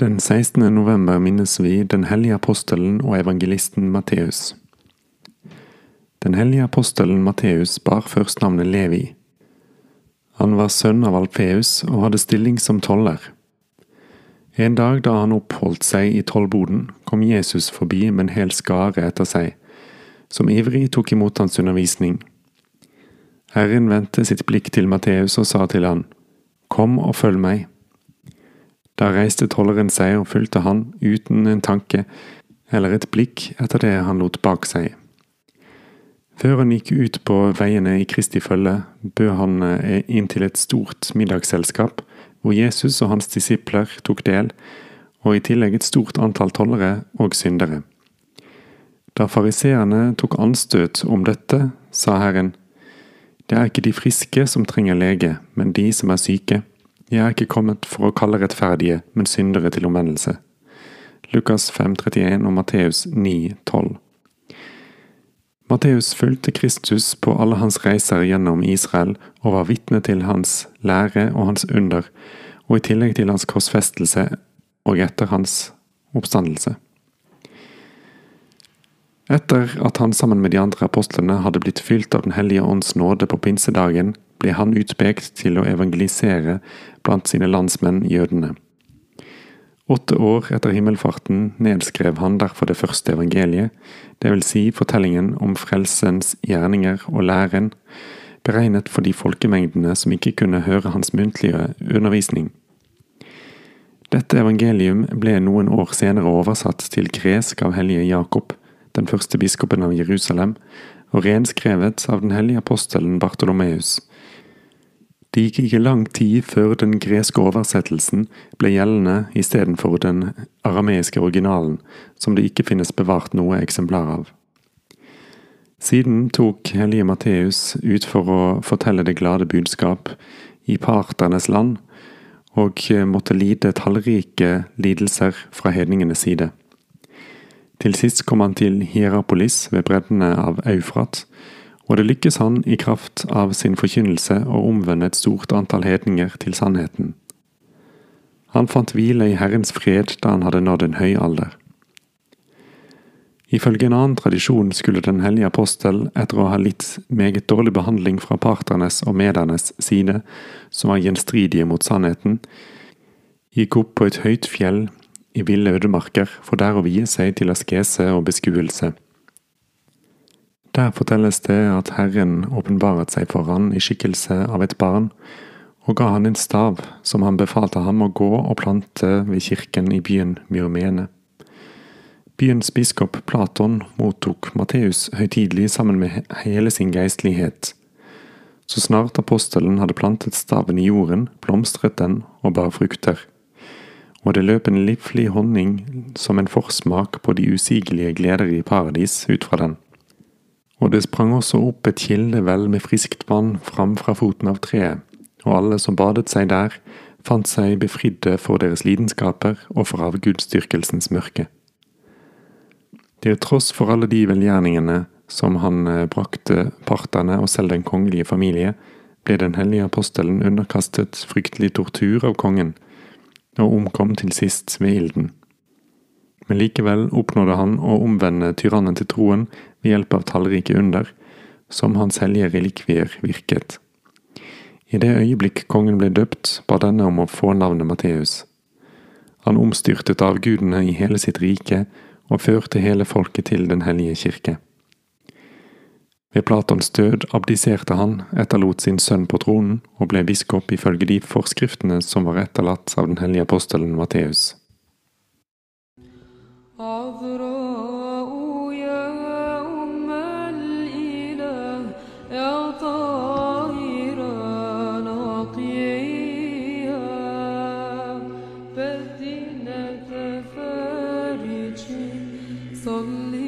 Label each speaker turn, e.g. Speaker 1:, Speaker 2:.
Speaker 1: Den 16. november minnes vi den hellige apostelen og evangelisten Matteus. Den hellige apostelen Matteus bar først navnet Levi. Han var sønn av Alfeus og hadde stilling som toller. En dag da han oppholdt seg i tollboden, kom Jesus forbi med en hel skare etter seg, som ivrig tok imot hans undervisning. Herren vendte sitt blikk til Matteus og sa til han, Kom og følg meg. Da reiste trolleren seg og fulgte han uten en tanke eller et blikk etter det han lot bak seg. Før han gikk ut på veiene i Kristi følge, bød han eh, inn til et stort middagsselskap, hvor Jesus og hans disipler tok del, og i tillegg et stort antall tollere og syndere. Da fariseerne tok anstøt om dette, sa Herren, det er ikke de friske som trenger lege, men de som er syke. Jeg er ikke kommet for å kalle rettferdige, men syndere til omvendelse. Lukas 5,31 og Matteus 9,12. Matteus fulgte Kristus på alle hans reiser gjennom Israel og var vitne til hans lære og hans under, og i tillegg til hans korsfestelse og etter hans oppstandelse. Etter at han sammen med de andre apostlene hadde blitt fylt av Den hellige ånds nåde på pinsedagen, ble han utpekt til å evangelisere blant sine landsmenn jødene. Åtte år etter himmelfarten nedskrev han derfor det første evangeliet, det vil si fortellingen om frelsens gjerninger og læren, beregnet for de folkemengdene som ikke kunne høre hans muntlige undervisning. Dette evangelium ble noen år senere oversatt til gresk av hellige Jakob, den første biskopen av Jerusalem, og renskrevet av den hellige apostelen Bartolomeus. Det gikk ikke lang tid før den greske oversettelsen ble gjeldende istedenfor den arameiske originalen, som det ikke finnes bevart noe eksemplar av. Siden tok hellige Matteus ut for å fortelle det glade budskap i parternes land, og måtte lide tallrike lidelser fra hedningenes side. Til sist kom han til Hierapolis ved breddene av Eufrat, og det lykkes han i kraft av sin forkynnelse å omvende et stort antall hedninger til sannheten. Han fant hvile i Herrens fred da han hadde nådd en høy alder. Ifølge en annen tradisjon skulle Den hellige apostel, etter å ha litt meget dårlig behandling fra parternes og medernes side, som var gjenstridige mot sannheten, gikk opp på et høyt fjell i ville ødemarker, for der å vie seg til askese og beskuelse. Der fortelles det at Herren åpenbaret seg for han i skikkelse av et barn, og ga han en stav som han befalte ham å gå og plante ved kirken i byen Myrmene. Byens biskop Platon mottok Matteus høytidelig sammen med hele sin geistlighet. Så snart apostelen hadde plantet staven i jorden, blomstret den og bar frukter og det løp en livlig honning som en forsmak på de usigelige gleder i paradis ut fra den. Og det sprang også opp et kildevel med friskt vann fram fra foten av treet, og alle som badet seg der, fant seg befridde for deres lidenskaper og for avgudsdyrkelsens mørke. Til tross for alle de velgjerningene som han eh, brakte partene og selv den kongelige familie, ble den hellige apostelen underkastet fryktelig tortur av kongen, og omkom til sist ved ilden. Men likevel oppnådde han å omvende tyrannen til troen ved hjelp av tallrike under, som hans hellige relikvier virket. I det øyeblikk kongen ble døpt, ba denne om å få navnet Matteus. Han omstyrtet avgudene i hele sitt rike og førte hele folket til Den hellige kirke. Ved Platons død abdiserte han, etterlot sin sønn på tronen og ble biskop ifølge de forskriftene som var etterlatt av den hellige apostelen Matteus.
Speaker 2: عذراء يا أم الإله يا طاهرة نقيها بدينك فارج صلي